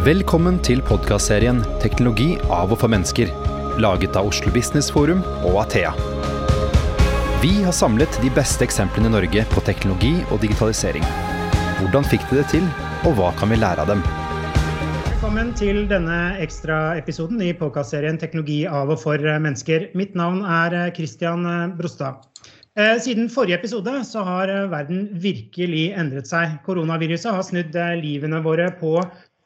Velkommen til podkastserien 'Teknologi av og for mennesker', laget av Oslo Business Forum og Athea. Vi har samlet de beste eksemplene i Norge på teknologi og digitalisering. Hvordan fikk de det til, og hva kan vi lære av dem? Velkommen til denne ekstraepisoden i podkastserien 'Teknologi av og for mennesker'. Mitt navn er Christian Brostad. Siden forrige episode så har verden virkelig endret seg. Koronaviruset har snudd livene våre på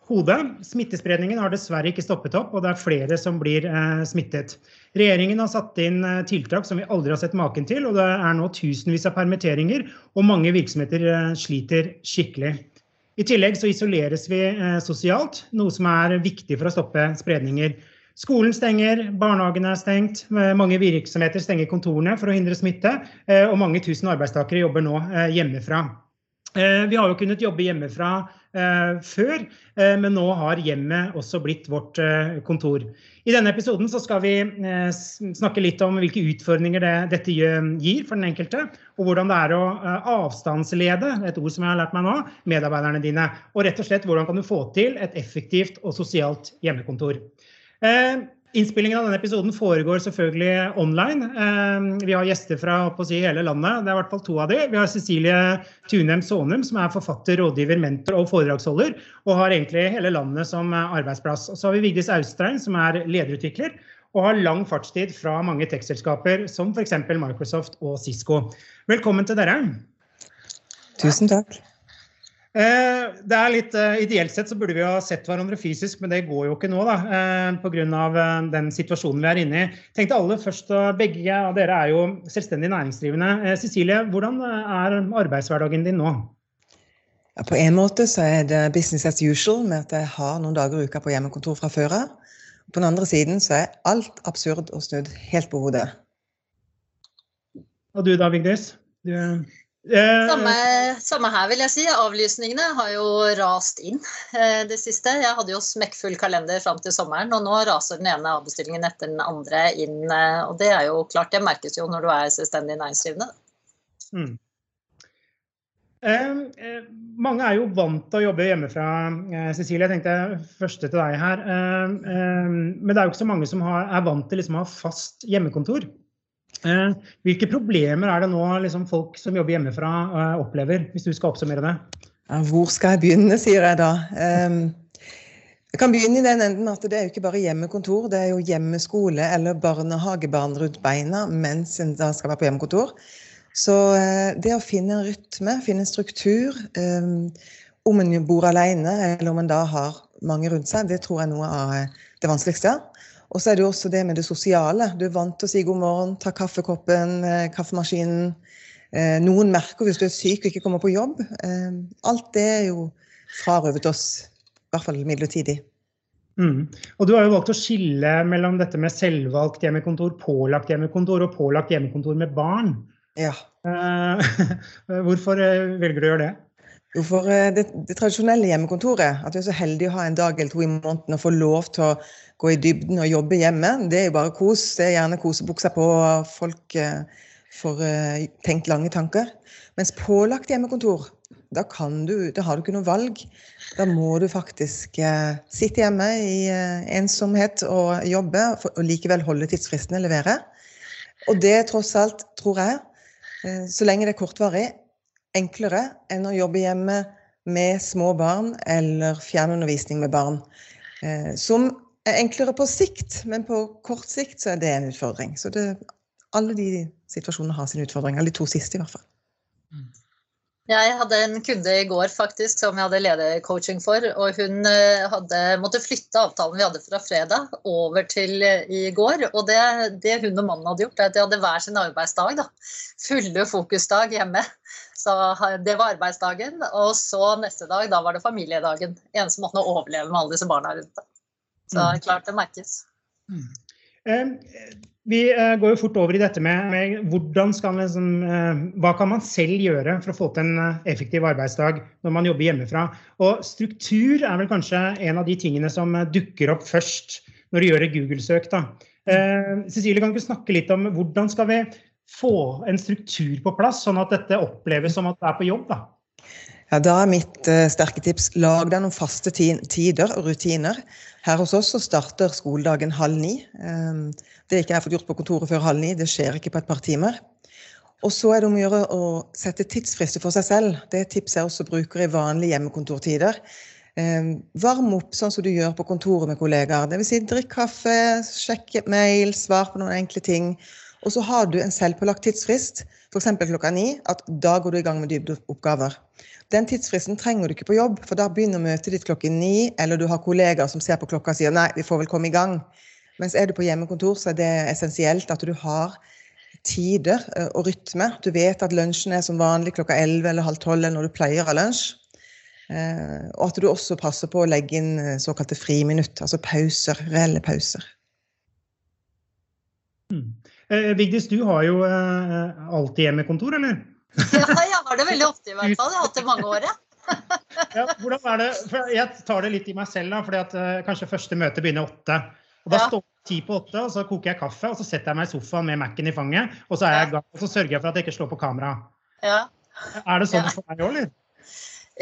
hodet. Smittespredningen har dessverre ikke stoppet opp, og det er flere som blir smittet. Regjeringen har satt inn tiltak som vi aldri har sett maken til, og det er nå tusenvis av permitteringer, og mange virksomheter sliter skikkelig. I tillegg så isoleres vi sosialt, noe som er viktig for å stoppe spredninger. Skolen stenger, barnehagene er stengt, mange virksomheter stenger kontorene for å hindre smitte, og mange tusen arbeidstakere jobber nå hjemmefra. Vi har jo kunnet jobbe hjemmefra før, men nå har hjemmet også blitt vårt kontor. I denne episoden skal vi snakke litt om hvilke utfordringer dette gir for den enkelte, og hvordan det er å avstandslede, et ord som jeg har lært meg nå, medarbeiderne dine. Og rett og slett hvordan kan du få til et effektivt og sosialt hjemmekontor. Innspillingen av denne episoden foregår selvfølgelig online. Vi har gjester fra si, hele landet, det er i hvert fall to av de. Vi har Cecilie Tunem Sånum, som er forfatter, rådgiver, mentor og foredragsholder, og har egentlig hele landet som arbeidsplass. Og så har vi Vigdis Austrein, som er lederutvikler, og har lang fartstid fra mange tekstselskaper, som f.eks. Microsoft og Cisco. Velkommen til dere. Tusen takk. Det er litt, Ideelt sett så burde vi ha sett hverandre fysisk, men det går jo ikke nå da, pga. den situasjonen vi er inne i. Tenkte alle først, Begge av dere er jo selvstendig næringsdrivende. Cecilie, hvordan er arbeidshverdagen din nå? Ja, på en måte så er det business as usual, med at jeg har noen dager i uka på hjemmekontor fra før av. På den andre siden så er alt absurd og snudd helt på hodet. Og du da, Vigdis? Du samme, samme, her, vil jeg si. Avlysningene har jo rast inn det siste. Jeg hadde jo smekkfull kalender fram til sommeren, og nå raser den ene avbestillingen etter den andre inn. Og det er jo klart, det merkes jo når du er selvstendig næringsdrivende. Mm. Eh, eh, mange er jo vant til å jobbe hjemmefra. Eh, Cecilie, jeg tenkte første til deg her. men det er jo ikke så mange som har, er vant til liksom å ha fast hjemmekontor. Hvilke problemer er det nå liksom, folk som jobber hjemmefra opplever, hvis du skal oppsummere det? Ja, hvor skal jeg begynne, sier jeg da. Jeg kan begynne i den enden at det er jo ikke bare hjemmekontor, det er jo hjemmeskole eller barnehagebarn rundt beina mens en da skal være på hjemmekontor. Så det å finne en rytme, finne en struktur, om en bor alene eller om en da har mange rundt seg, det tror jeg er noe av det vanskeligste. Og så er det jo også det med det sosiale. Du er vant til å si god morgen, ta kaffekoppen, kaffemaskinen. Noen merker hvis du er syk og ikke kommer på jobb. Alt det er jo frarøvet oss, i hvert fall midlertidig. Mm. Og du har jo valgt å skille mellom dette med selvvalgt hjemmekontor, pålagt hjemmekontor og pålagt hjemmekontor med barn. Ja. Hvorfor velger du å gjøre det? Jo, for det, det, tradisjonelle hjemmekontoret, at du er så heldig å ha en dag eller to i måneden og få lov til å gå i dybden og jobbe hjemme, det er jo bare kos. Det er gjerne kosebuksa på, folk får tenkt lange tanker. Mens pålagt hjemmekontor, da, du, da har du ikke noe valg. Da må du faktisk sitte hjemme i ensomhet og jobbe, og likevel holde tidsfristene, levere. Og det tross alt, tror jeg, så lenge det er kortvarig, enklere enn å jobbe hjemme med små barn eller fjernundervisning med barn. Som er enklere på sikt, men på kort sikt så er det en utfordring. Så det, alle de situasjonene har sine utfordringer. Eller de to siste, i hvert fall. Jeg hadde en kunde i går faktisk som jeg hadde ledercoaching for. og Hun hadde måtte flytte avtalen vi hadde fra fredag over til i går. og Det, det hun og mannen hadde gjort, er at de hadde hver sin arbeidsdag. da. Fulle fokusdag hjemme. Så Det var arbeidsdagen. Og så neste dag da var det familiedagen. Eneste måten å overleve med alle disse barna rundt. Så er klart det merkes. Mm. Vi går jo fort over i dette med, med hvordan skal man, eh, hva kan man selv gjøre for å få til en effektiv arbeidsdag når man jobber hjemmefra. Og struktur er vel kanskje en av de tingene som dukker opp først når du gjør et Google-søk. da. Cecilie, kan du snakke litt om hvordan skal vi få en struktur på plass, sånn at dette oppleves som at det er på jobb? da? Ja, Da er mitt uh, sterke tips lag deg noen faste tider og rutiner. Her hos oss så starter skoledagen halv ni. Um, det er ikke jeg fått gjort på kontoret før halv ni. Det skjer ikke på et par timer. Og så er det om å gjøre å sette tidsfrister for seg selv. Det tipset jeg også bruker i vanlige hjemmekontortider. Um, varm opp sånn som du gjør på kontoret med kollegaer. Dvs. Si, drikk kaffe, sjekk mail, svar på noen enkle ting. Og så har du en selvpålagt tidsfrist, f.eks. klokka ni, at da går du i gang med dybdeoppgaver. Den tidsfristen trenger du ikke på jobb, for da begynner møtet ditt klokken ni, eller du har kollegaer som ser på klokka og sier nei, vi får vel komme i gang. Mens er du på hjemmekontor, så er det essensielt at du har tider eh, og rytme. Du vet at lunsjen er som vanlig klokka 11 eller halv 12 når du pleier å ha lunsj. Eh, og at du også passer på å legge inn eh, såkalte friminutt, altså pauser, reelle pauser. Mm. Vigdis, du har jo alltid hjemmekontor, eller? Ja, jeg har det veldig ofte i hvert fall. Jeg har hatt det mange år, ja. ja hvordan er det? For jeg tar det litt i meg selv, da, fordi at uh, kanskje første møte begynner åtte. Og Da ja. står jeg ti på åtte, og så koker jeg kaffe, og så setter jeg meg i sofaen med Mac-en i fanget, og så, er jeg og så sørger jeg for at jeg ikke slår på kamera. Ja. Er det sånn for deg òg, eller?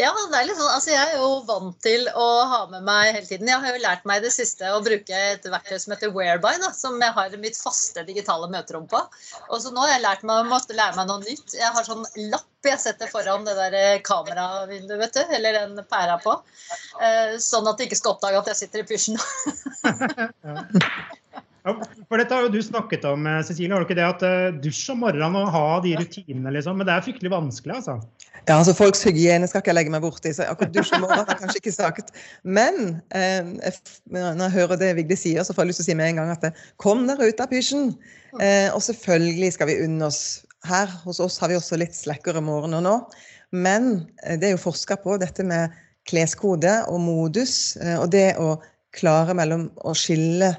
Ja, det er litt sånn, altså Jeg er jo vant til å ha med meg hele tiden. Jeg har jo lært meg i det siste å bruke et verktøy som heter Whereby, da, som jeg har mitt faste digitale møterom på. Og så nå har jeg lært meg måtte lære meg noe nytt. Jeg har sånn lapp jeg setter foran det der kameravinduet, vet du, eller den pæra på. Eh, sånn at de ikke skal oppdage at jeg sitter i pysjen. Ja, for dette har jo du snakket om, eh, Cecilie. Har du ikke det at uh, dusj om morgenen og ha de rutinene, liksom? Men det er fryktelig vanskelig, altså? Ja, altså Folks hygiene skal ikke jeg legge meg borti, så akkurat dusj om morgenen er kanskje ikke sagt. Men eh, når jeg hører det Vigdis sier, så får jeg lyst til å si med en gang at kom dere ut av pysjen. Eh, og selvfølgelig skal vi unne oss Her hos oss har vi også litt slekkere morgener nå. Men eh, det er jo forska på dette med kleskode og modus, eh, og det å klare mellom å skille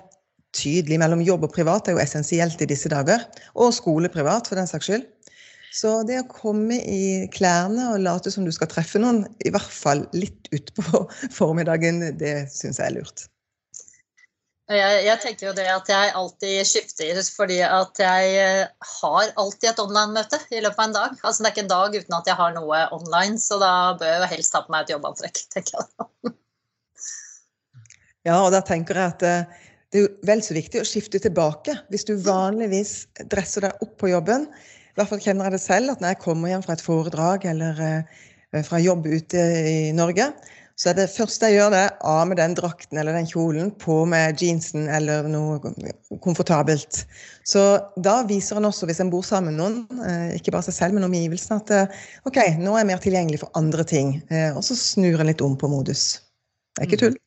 tydelig mellom jobb og privat er jo essensielt i disse dager. Og skole privat, for den saks skyld. Så det å komme i klærne og late som du skal treffe noen, i hvert fall litt utpå formiddagen, det syns jeg er lurt. Jeg, jeg, tenker jo det at jeg alltid skifter fordi at jeg eh, har alltid et online-møte i løpet av en dag. Altså Det er ikke en dag uten at jeg har noe online, så da bør jeg jo helst ha på meg et jobbantrekk. tenker jeg. Ja, og da tenker jeg at eh, det er jo vel så viktig å skifte tilbake. Hvis du vanligvis dresser deg opp på jobben, i hvert fall kjenner jeg det selv, at når jeg kommer hjem fra et foredrag eller eh, fra jobb ute i Norge, så er det første jeg gjør, det av med den drakten eller den kjolen, på med jeansen eller noe komfortabelt. Så da viser en også, hvis en bor sammen med noen, eh, ikke bare seg selv, men omgivelsene, at eh, OK, nå er jeg mer tilgjengelig for andre ting. Og så snur en litt om på modus. Det er ikke mm. tull.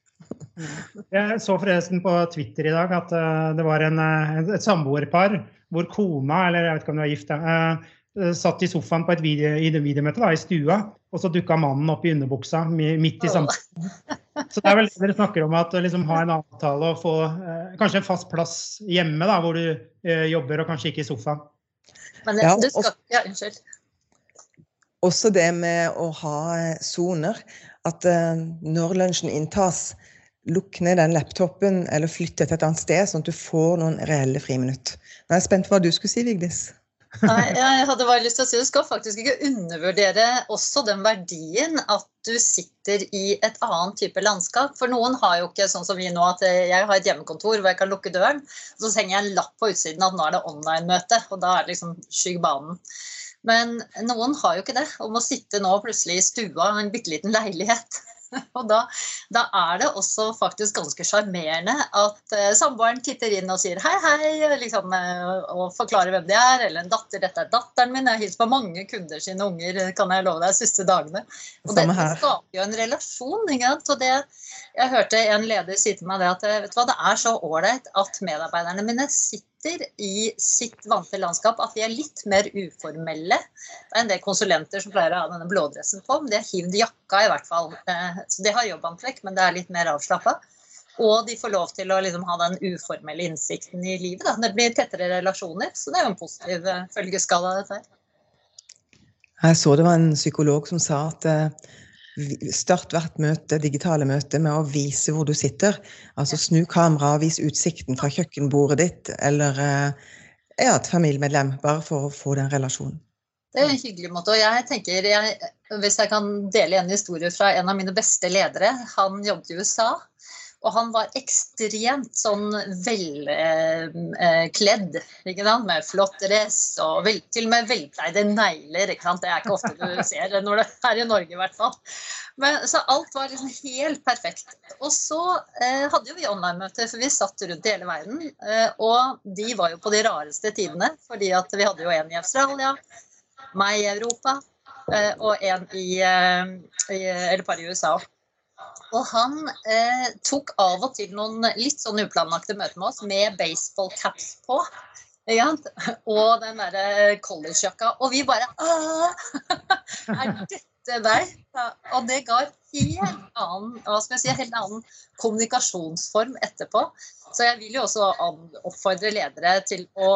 Jeg så forresten på Twitter i dag at uh, det var en, uh, et samboerpar hvor kona, eller jeg vet ikke om de var gift, uh, satt i sofaen på et video, i det videomøtet da, i stua, og så dukka mannen opp i underbuksa midt i samtalen. Så det er vel det dere snakker om, at liksom ha en avtale og få kanskje en fast plass hjemme da, hvor du jobber, og kanskje ikke i sofaen. Men ja, du skal, ja, unnskyld. Også det med å ha soner. At når lunsjen inntas, lukk ned den laptopen eller flytte til et annet sted, sånn at du får noen reelle friminutt. Nå er jeg spent på hva du skulle si, Vigdis. Nei, jeg hadde bare lyst til å si Du skal faktisk ikke undervurdere også den verdien at du sitter i et annet type landskap. For noen har jo ikke sånn som vi nå, at jeg har et hjemmekontor hvor jeg kan lukke døren. Så henger jeg en lapp på utsiden at nå er det online-møte, og da er det liksom skygg banen. Men noen har jo ikke det, og må sitte nå plutselig i stua i en bitte liten leilighet Og da, da, er det også faktisk ganske sjarmerende at uh, samboeren titter inn og sier hei, hei, liksom, uh, og forklarer hvem de er. Eller en datter. 'Dette er datteren min.' Jeg har hilst på mange kunder sine unger kan jeg love deg, de siste dagene. Og det skaper jo en relasjon. Ikke sant? Og det, jeg hørte en leder si til meg det at vet du hva, det er så ålreit at medarbeiderne mine sitter sitter i sitt vante landskap, at de er litt mer uformelle. Det er en del konsulenter som pleier å ha denne blådressen på, men de har hivd jakka i hvert fall. Eh, så de har jobbantrekk, men det er litt mer avslappa. Og de får lov til å liksom ha den uformelle innsikten i livet. Da. Det blir tettere relasjoner, så det er jo en positiv eh, følgeskala dette her. Jeg så det var en psykolog som sa at uh, Start hvert møte, digitale møte med å vise hvor du sitter. Altså snu kameraet, vis utsikten fra kjøkkenbordet ditt eller eh, ja, et familiemedlem, bare for å få den relasjonen. Det er en hyggelig måte. Og jeg tenker, jeg, Hvis jeg kan dele en historie fra en av mine beste ledere. Han jobbet i USA. Og han var ekstremt sånn velkledd, eh, med flott dress og vel, til og med velpleide negler. Det er ikke ofte du ser det når det er i Norge, i hvert fall. Men, så alt var liksom helt perfekt. Og så eh, hadde jo vi online-møter, for vi satt rundt i hele verden. Eh, og de var jo på de rareste tidene, fordi at vi hadde jo en i Australia, meg i Europa eh, og en i, eh, i, eller par i USA. Og han eh, tok av og til noen litt sånn uplanlagte møter med oss med baseballcaps på. Og den derre collegejakka. Og vi bare Er dette deg? Og det ga helt annen, hva skal jeg si, helt annen kommunikasjonsform etterpå. Så jeg vil jo også oppfordre ledere til å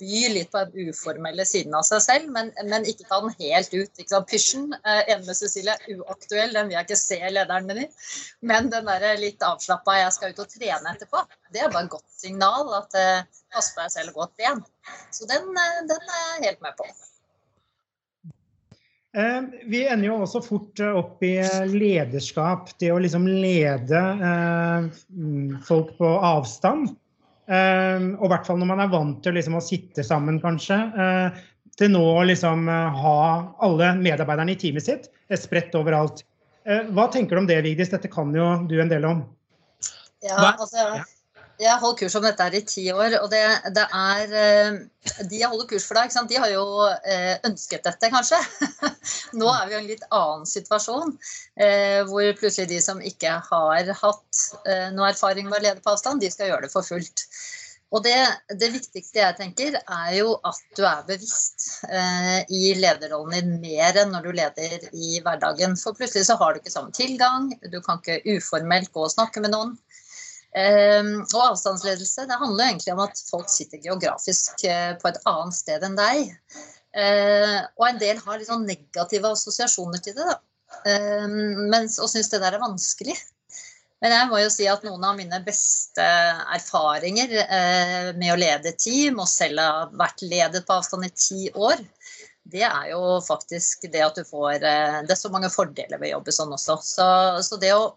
by litt på den uformelle siden av seg selv, men, men ikke ta den helt ut. Ikke sant? Pysjen, eh, enig med Cecilie, uaktuell, den vil jeg ikke se lederen min i. Men den der litt avslappa 'jeg skal ut og trene etterpå', det er bare et godt signal at eh, pass på deg selv og gå og tren. Så den, eh, den er jeg helt med på. Eh, vi ender jo også fort eh, opp i eh, lederskap. Det å liksom lede mm, folk på avstand. Og i hvert fall når man er vant til liksom å sitte sammen, kanskje. Til nå å liksom ha alle medarbeiderne i teamet sitt spredt overalt. Hva tenker du om det, Vigdis? Dette kan jo du en del om. Ja, altså... Jeg har holdt kurs om dette her i ti år, og det, det er eh, De jeg holder kurs for deg, de har jo eh, ønsket dette, kanskje. Nå er vi i en litt annen situasjon, eh, hvor plutselig de som ikke har hatt noe erfaring med å lede på avstand, de skal gjøre det for fullt. Og det, det viktigste jeg tenker, er jo at du er bevisst eh, i lederrollen din mer enn når du leder i hverdagen. For plutselig så har du ikke samme tilgang, du kan ikke uformelt gå og snakke med noen. Ehm, og avstandsledelse det handler egentlig om at folk sitter geografisk eh, på et annet sted enn deg. Eh, og en del har litt sånn negative assosiasjoner til det, da. Ehm, mens, og syns det der er vanskelig. Men jeg må jo si at noen av mine beste erfaringer eh, med å lede team, og selv har vært ledet på avstand i ti år, det er jo faktisk det at du får Det er så mange fordeler ved å jobbe sånn også. Så, så det å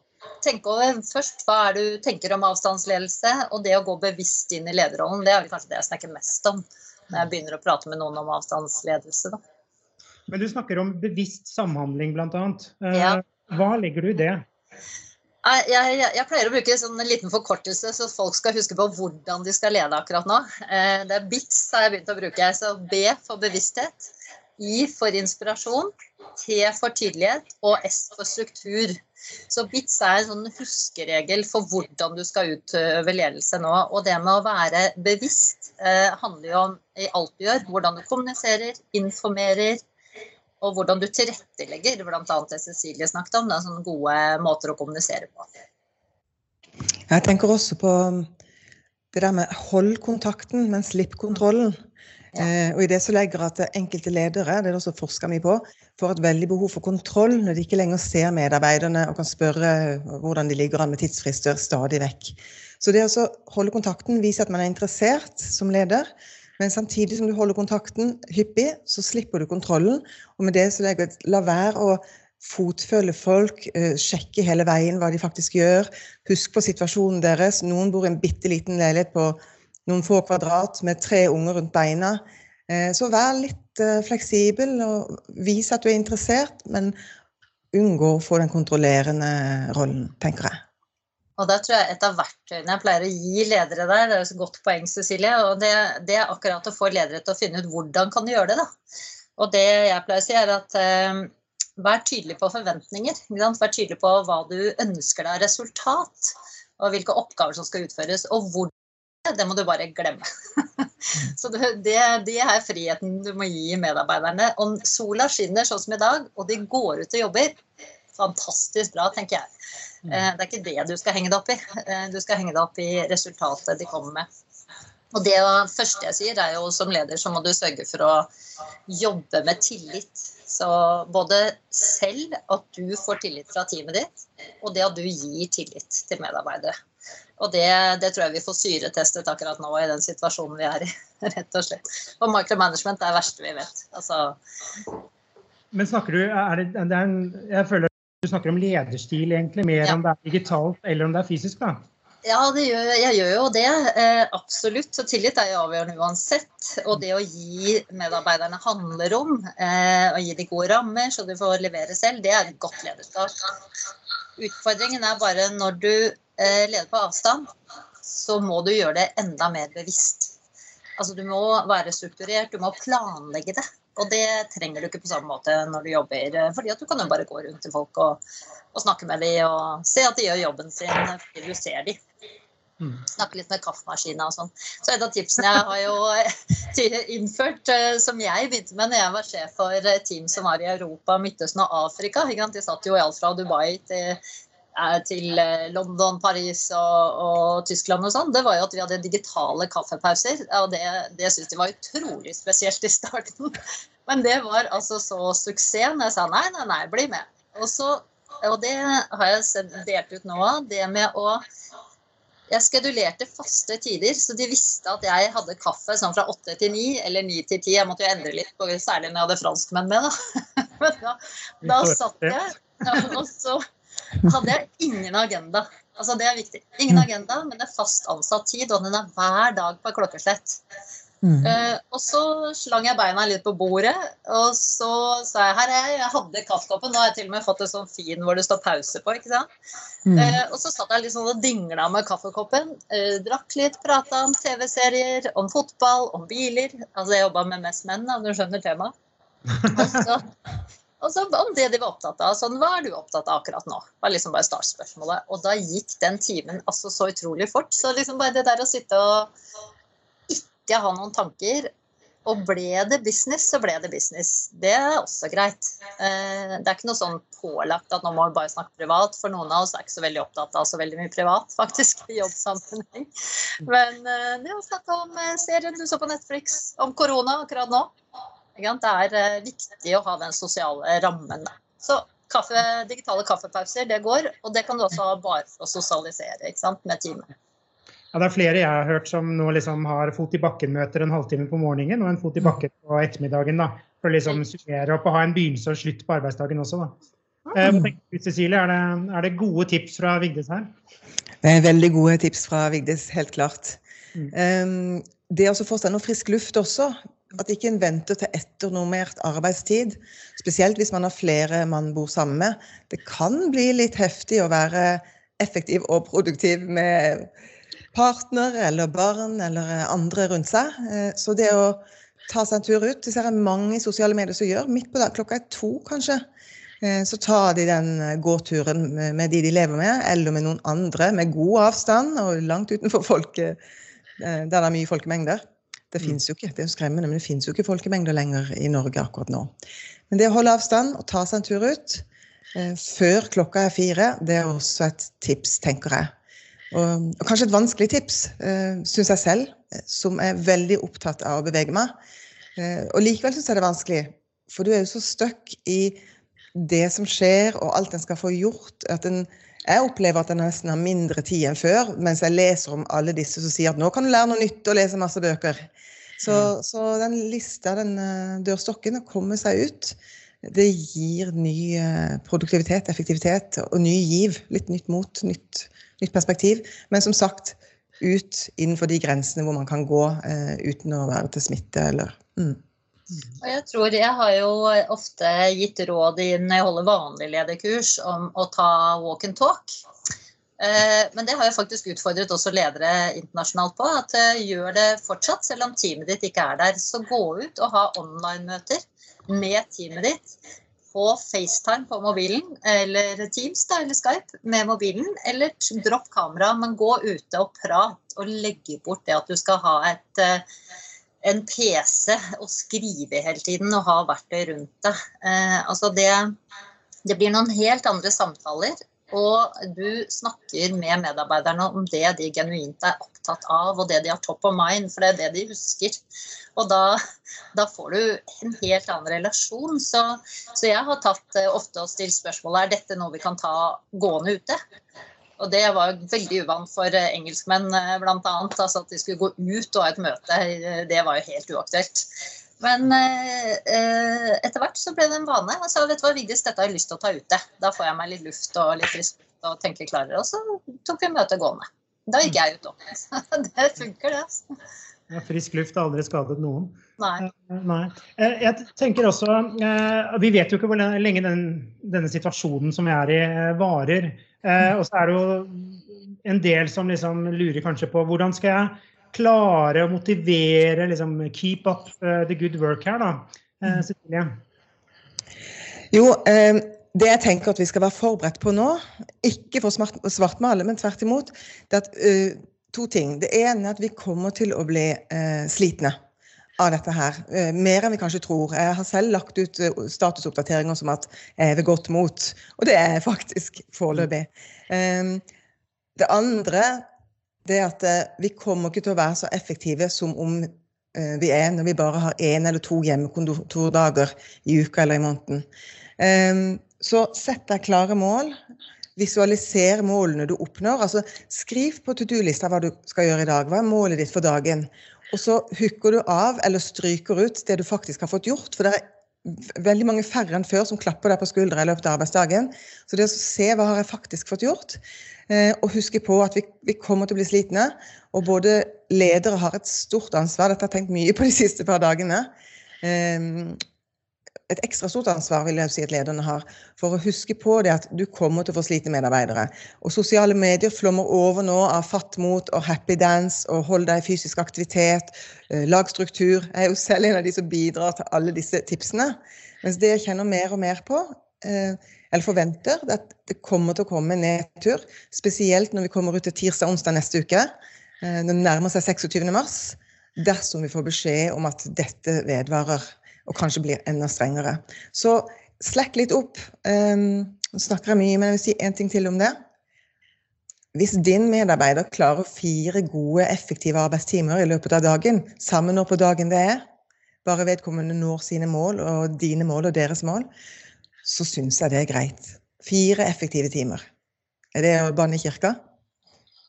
tenke over først hva er du tenker om avstandsledelse, og det å gå bevisst inn i lederrollen. Det er vel kanskje det jeg snakker mest om når jeg begynner å prate med noen om avstandsledelse. Da. Men du snakker om bevisst samhandling, bl.a. Eh, ja. Hva legger du i det? Jeg, jeg, jeg, pleier å bruke sånn en liten forkortelse, så folk skal huske på hvordan de skal lede akkurat nå. Eh, det er BITS har jeg begynt å bruke. Så B for bevissthet, I for inspirasjon, T for tydelighet og S for struktur. Så BITS er en sånn huskeregel for hvordan du skal utøve ledelse nå. Og det med å være bevisst eh, handler jo om i alt du gjør. Hvordan du kommuniserer, informerer, og hvordan du tilrettelegger. Bl.a. det Cecilie snakket om. Det er sånne gode måter å kommunisere på. Jeg tenker også på det der med hold kontakten, men slipp kontrollen. Eh, og i det så legger at enkelte ledere, det er det også forsker vi på, får et veldig behov for kontroll når de ikke lenger ser medarbeiderne og kan spørre hvordan de ligger an med tidsfrister stadig vekk. Så det å holde kontakten, vise at man er interessert som leder, men samtidig som du holder kontakten hyppig, så slipper du kontrollen. Og med det så legger jeg la være å fotfølge folk, eh, sjekke hele veien hva de faktisk gjør. Husk på situasjonen deres. Noen bor i en bitte liten leilighet på noen få kvadrat med tre unger rundt beina. Eh, så vær litt eh, fleksibel og vis at du er interessert, men unngå å få den kontrollerende rollen, tenker jeg. Og der tror jeg Et av verktøyene jeg pleier å gi ledere der, det er et godt poeng, Cecilie, og det, det, er akkurat å få ledere til å finne ut hvordan kan du gjøre det. da. Og det jeg pleier å si, er at eh, vær tydelig på forventninger. Vær tydelig på hva du ønsker deg av resultat, og hvilke oppgaver som skal utføres, og hvor det må du bare glemme. Så det, det, er friheten du må gi medarbeiderne. Om sola skinner sånn som i dag, og de går ut og jobber, fantastisk bra, tenker jeg. Mm. Eh, det er ikke det du skal henge deg opp i. Eh, du skal henge deg opp i resultatet de kommer med. Og det første jeg sier, er jo som leder så må du sørge for å jobbe med tillit. Så både selv at du får tillit fra teamet ditt, og det at du gir tillit til medarbeidere. Og det, det, tror jeg vi får syretestet akkurat nå i den situasjonen vi er i. rett og slett. Og micromanagement er det verste vi vet. Altså... Men snakker du er det, det er en, Jeg føler du snakker om lederstil, egentlig, mer ja. om det er digitalt eller om det er fysisk? da? Ja, gjør, jeg gjør jo det. Eh, absolutt. Så tillit er jo avgjørende uansett. Og det å gi medarbeiderne handlerom, eh, og gi de gode rammer så de får levere selv, det er et godt lederskap. Utfordringen er bare når du eh, leder på avstand, så må du gjøre det enda mer bevisst. Altså Du må være strukturert, du må planlegge det. Og det trenger du ikke på samme måte når du jobber, eh, fordi at du kan jo bare gå rundt til folk og, og snakke med dem og se at de gjør jobben sin fordi du ser dem. Mm. Snakke litt med kaffemaskina og sånn. Så et av tipsene jeg har jo eh, innført, som jeg begynte med når jeg var sjef for team som var i Europa, Midtøsten og Afrika. De satt jo i alt fra Dubai til til eh, London, Paris og, og, Tyskland og sånn, det var jo at vi hadde digitale kaffepauser. Og det, det syntes de var utrolig spesielt i starten. Men det var altså så suksess når jeg sa nei, nei, nei, bli med. Og, så, og det har jeg delt ut nå, det med å jeg skedulerte faste tider, så de visste at jeg hadde kaffe sånn fra åtte til ni eller ni til ti. Jeg måtte jo endre litt, særlig når jeg hadde franskmenn med. Da. Men da, da satt jeg, og så hadde jeg ingen agenda. Altså Det er viktig. Ingen mm. agenda, men det er fast ansatt tid, og den er hver dag på klokkeslett. Mm. Uh, og så slang jeg beina litt på bordet, og så sa jeg her er jeg, jeg hadde kaffekoppen. Nå har jeg til og med fått en sånn fin hvor det står pause på. ikke sant? Mm. Uh, og så satt jeg litt sånn og dingla med kaffekoppen. Uh, drakk litt, prata om TV-serier, om fotball, om biler. Altså jeg jobba med mest menn, da, du skjønner temaet. Og så og så om det de var opptatt av. Sånn, hva er du opptatt av akkurat nå? var liksom bare startspørsmålet. Og da gikk den timen altså så utrolig fort. Så liksom bare det der å sitte og ikke ha noen tanker og ble det business, så ble det business. Det er også greit. Eh, det er ikke noe sånn pålagt at nå må vi bare snakke privat. For noen av oss er ikke så veldig opptatt av så veldig mye privat, faktisk, i jobbsammenheng. Men eh, det å snakke om eh, serien du så på Netflix, om korona akkurat nå, det er eh, viktig å ha den sosiale rammen. Så kaffe, digitale kaffepauser, det går. Og det kan du også ha bare for å sosialisere med teamet. Ja, det er flere jeg har hørt som nå liksom har fot i bakken-møter en halvtime på morgenen og en fot i bakken på ettermiddagen. da, For å liksom summere opp og ha en begynnelse og slutt på arbeidsdagen også. da. Eh, Cecilie, er det, er det, gode tips fra Vigdis her? Det er veldig gode tips fra Vigdis, helt klart. Mm. Um, det å få seg noe frisk luft også, at ikke en venter til etternormert arbeidstid. Spesielt hvis man har flere man bor sammen med. Det kan bli litt heftig å være effektiv og produktiv med partner eller barn eller andre rundt seg. Eh, så det å ta seg en tur ut, det ser jeg mange i sosiale medier som gjør. Midt på dagen, klokka er to kanskje. Eh, så tar de den gåturen med de de lever med, eller med noen andre, med god avstand og langt utenfor folket, eh, der det er mye folkemengder. Det mm. fins jo ikke, det er jo skremmende, men det fins jo ikke folkemengder lenger i Norge akkurat nå. Men det å holde avstand og ta seg en tur ut eh, før klokka er fire, det er også et tips, tenker jeg. Og, og kanskje et vanskelig tips, eh, syns jeg selv, eh, som er veldig opptatt av å bevege meg. Eh, og likevel syns jeg det er vanskelig, for du er jo så stuck i det som skjer, og alt en skal få gjort, at en jeg opplever at jeg nesten har mindre tid enn før, mens jeg leser om alle disse som sier at nå kan du lære noe nytt og lese masse bøker. Så, mm. så den lista, den uh, dørstokken, å komme seg ut, det gir ny uh, produktivitet, effektivitet og ny giv. Litt nytt mot, nytt, nytt, perspektiv. Men som sagt, ut innenfor de grensene hvor man kan gå uh, uten å være til smitte eller mm. Og jeg tror jeg har jo ofte gitt råd når jeg holder vanlig lederkurs om å ta walk and talk. Eh, men det har jeg faktisk utfordret også ledere internasjonalt på. At eh, gjør det fortsatt, selv om teamet ditt ikke er der. Så gå ut og ha online-møter med teamet ditt på FaceTime på mobilen, eller Teams da, eller Skype med mobilen. Eller dropp kameraet, men gå ute og prat, og legge bort det at du skal ha et eh, en PC og skrive hele tiden og ha verktøy rundt det. Eh, altså det, det blir noen helt andre samtaler. Og du snakker med medarbeiderne om det de genuint er opptatt av, og det de har top of mind, for det er det de husker. Og da, da får du en helt annen relasjon. Så, så jeg har tatt eh, ofte og stilt spørsmålet er dette noe vi kan ta gående ute. Og det var veldig uvant for engelskmenn bl.a. Altså at de skulle gå ut og ha et møte. Det var jo helt uaktuelt. Men eh, etter hvert så ble det en vane. Jeg sa vet du hva, Vigdis, dette har jeg lyst til å ta ute. Da får jeg meg litt luft og litt frisk og tenker klarere. Og så tok vi møtet gående. Da gikk jeg ut òg. det funker, det. altså. Ja, frisk luft har aldri skadet noen. Nei. Nei. Jeg tenker også Vi vet jo ikke hvor lenge den, denne situasjonen som vi er i, varer. Og så er det jo en del som liksom lurer kanskje på hvordan skal jeg klare å motivere, liksom keep up the good work her, da. Cecilie? Jo, det jeg tenker at vi skal være forberedt på nå, ikke for å svartmale, men tvert imot, det er at to ting. Det ene er at vi kommer til å bli eh, slitne av dette her. Eh, mer enn vi kanskje tror. Jeg har selv lagt ut eh, statusoppdateringer som at jeg er ved godt mot. Og det er jeg faktisk foreløpig. Eh, det andre det er at eh, vi kommer ikke til å være så effektive som om eh, vi er når vi bare har én eller to hjemmekontordager i uka eller i måneden. Eh, så sett deg klare mål. Visualiser målene du oppnår. altså Skriv på to do-lista hva du skal gjøre i dag. Hva er målet ditt for dagen? Og så hooker du av eller stryker ut det du faktisk har fått gjort. For det er veldig mange færre enn før som klapper deg på skuldra i løpet av arbeidsdagen. Så det å se hva har jeg faktisk fått gjort, og huske på at vi, vi kommer til å bli slitne. Og både ledere har et stort ansvar, dette har jeg tenkt mye på de siste par dagene et ekstra stort ansvar vil jeg si at lederne har, for å huske på det at du kommer til å få slite medarbeidere. Og Sosiale medier flommer over nå av fatt mot og happy dance og hold deg i fysisk aktivitet, lag struktur. Jeg er jo selv en av de som bidrar til alle disse tipsene. Mens det jeg kjenner mer og mer på, eller forventer, er at det kommer til å komme en nedtur. Spesielt når vi kommer ut til tirsdag-onsdag neste uke. Når det nærmer seg 26. mars. Dersom vi får beskjed om at dette vedvarer og kanskje blir enda strengere. Så slekk litt opp. Um, nå snakker jeg mye, men jeg vil si én ting til om det. Hvis din medarbeider klarer fire gode, effektive arbeidstimer i løpet av dagen, samme når på dagen det er, bare vedkommende når sine mål og dine mål og deres mål, så syns jeg det er greit. Fire effektive timer. Er det å banne i kirka?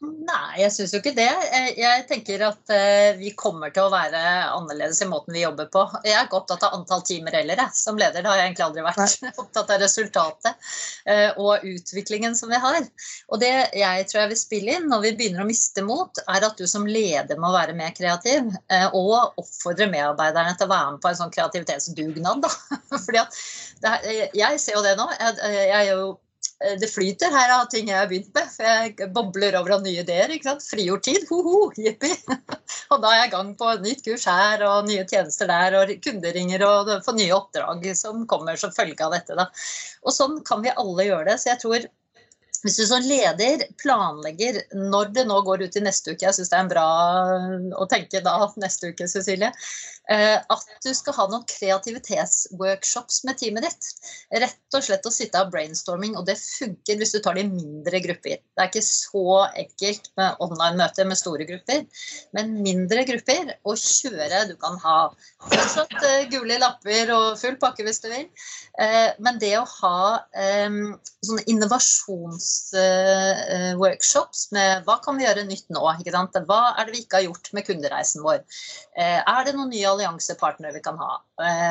Nei, jeg syns jo ikke det. Jeg tenker at vi kommer til å være annerledes i måten vi jobber på. Jeg er ikke opptatt av antall timer heller, jeg. Som leder har jeg egentlig aldri vært. Nei. Opptatt av resultatet og utviklingen som vi har. Og det jeg tror jeg vil spille inn når vi begynner å miste mot, er at du som leder må være mer kreativ. Og oppfordre medarbeiderne til å være med på en sånn kreativitetsdugnad, da. Fordi at er, jeg ser jo det nå. Jeg, jeg er jo det flyter her av ting jeg har begynt med. for Jeg bobler over av nye ideer. ikke sant? Frigjort tid, ho-ho, jippi. Og da er jeg i gang på nytt kurs her og nye tjenester der og kunderinger og får nye oppdrag som kommer som følge av dette. da. Og sånn kan vi alle gjøre det. Så jeg tror hvis du som leder planlegger når det nå går ut i neste uke, jeg syns det er en bra å tenke da neste uke, Cecilie, at du skal ha noen kreativitetsworkshops med teamet ditt. Rett og slett å sitte av brainstorming, og det funker hvis du tar det i mindre grupper. Det er ikke så enkelt med online-møter med store grupper, men mindre grupper. Og kjøre Du kan ha fortsatt gule lapper og full pakke hvis du vil, men det å ha sånne innovasjonsworkshops med hva kan vi gjøre nytt nå? Hva er det vi ikke har gjort med kundereisen vår? Er det noen nye alliansepartnere vi kan ha?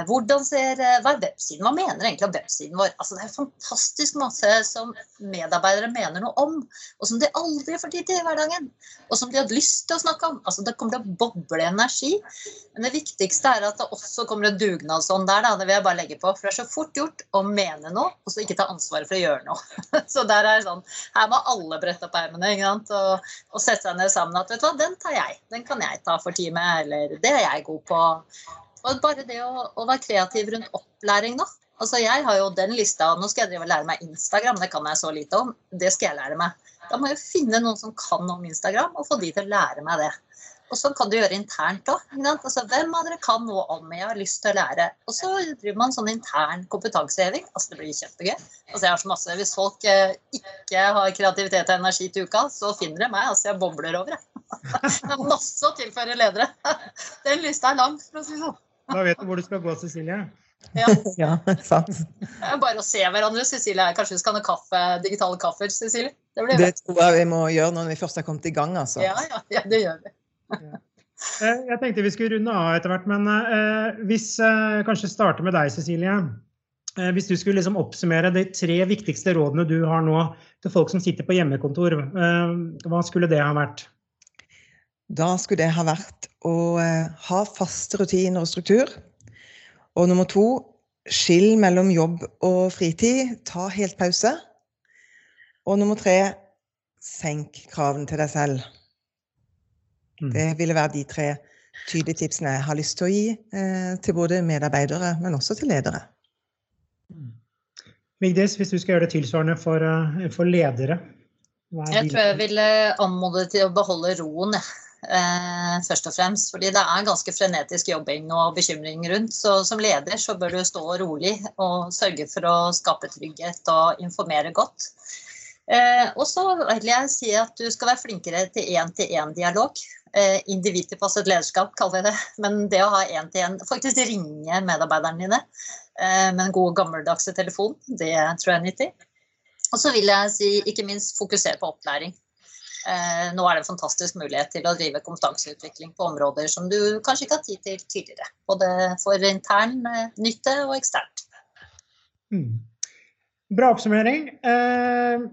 Hvordan ser, Hva er websiden? Hva mener egentlig om websiden vår? Altså, det er fantastisk masse som medarbeidere mener noe om, og som de aldri får tid til i hverdagen. Og som de har lyst til å snakke om. Altså, det kommer til å boble energi. Men det viktigste er at det også kommer en dugnadsånd der. Da. Det vil jeg bare legge på. For det er så fort gjort å mene noe, og så ikke ta ansvaret for å gjøre noe. Så der er det sånn, Her må alle brette opp ermene og, og, sette seg ned sammen. At vet du hva, den tar jeg. Den kan jeg ta for teamet. Eller det er jeg god på. Og bare det å, å være kreativ rundt opplæring, da. Altså Jeg har jo den lista, nå skal jeg drive og lære meg Instagram, det kan jeg så lite om. Det skal jeg lære meg. Da må jeg finne noen som kan om Instagram, og få de til å lære meg det. Og sånn kan du gjøre internt òg. Altså, hvem av dere kan noe om jeg har lyst til å lære? Og så driver man sånn intern kompetanseheving. Altså, det blir kjempegøy. Altså, jeg har så masse, Hvis folk eh, ikke har kreativitet og energi til uka, så finner de meg. Altså, jeg bobler over, jeg. Det er masse å tilføre ledere. Den lista er lang, for å si det sånn. Da vet du hvor du skal gå, Cecilie. Ja. ja, sant. Bare å se hverandre, Cecilie. Kanskje vi skal ha noen kaffe, digitale kaffer, Cecilie? Det blir Det tror jeg vi må gjøre når vi først har kommet i gang, altså. Ja, ja, ja, det gjør vi. Eh, Jeg tenkte vi skulle runde av etter hvert, men eh, hvis eh, Kanskje starte med deg, Cecilie. Hvis du skulle liksom oppsummere de tre viktigste rådene du har nå til folk som sitter på hjemmekontor, hva skulle det ha vært? Da skulle det ha vært å ha faste rutiner og struktur. Og nummer to, skill mellom jobb og fritid. Ta helt pause. Og nummer tre, senk kravene til deg selv. Mm. Det ville være de tre tydelige tipsene jeg har lyst til å gi eh, til både medarbeidere, men også til ledere. Vigdis, hvis du skal gjøre det tilsvarende for, eh, for ledere? hva er Jeg tror jeg ville anmode til å beholde roen, jeg. Eh, først og fremst. Fordi det er ganske frenetisk jobbing og bekymring rundt. Så som leder så bør du stå rolig og sørge for å skape trygghet og informere godt. Eh, og så vil jeg si at du skal være flinkere til én-til-én-dialog. Eh, individtilpasset lederskap, kaller jeg det. Men det å ha én-til-én Faktisk ringe medarbeiderne dine eh, med en god gammeldagse telefon, det tror jeg er nyttig. Og så vil jeg si ikke minst fokusere på opplæring. Nå er det en fantastisk mulighet til å drive kompetanseutvikling på områder som du kanskje ikke har tid til tidligere. Både for intern nytte og eksternt. Mm. Bra oppsummering. Eh,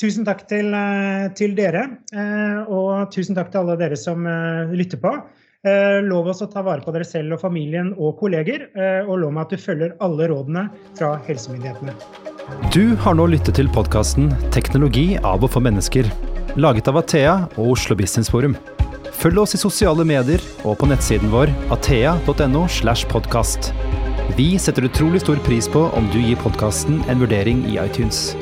tusen takk til, eh, til dere, eh, og tusen takk til alle dere som eh, lytter på. Lov oss å ta vare på dere selv og familien og kolleger, og lov meg at du følger alle rådene fra helsemyndighetene. Du har nå lyttet til podkasten 'Teknologi av og for mennesker', laget av Athea og Oslo Business Forum. Følg oss i sosiale medier og på nettsiden vår athea.no. slash podcast. Vi setter utrolig stor pris på om du gir podkasten en vurdering i iTunes.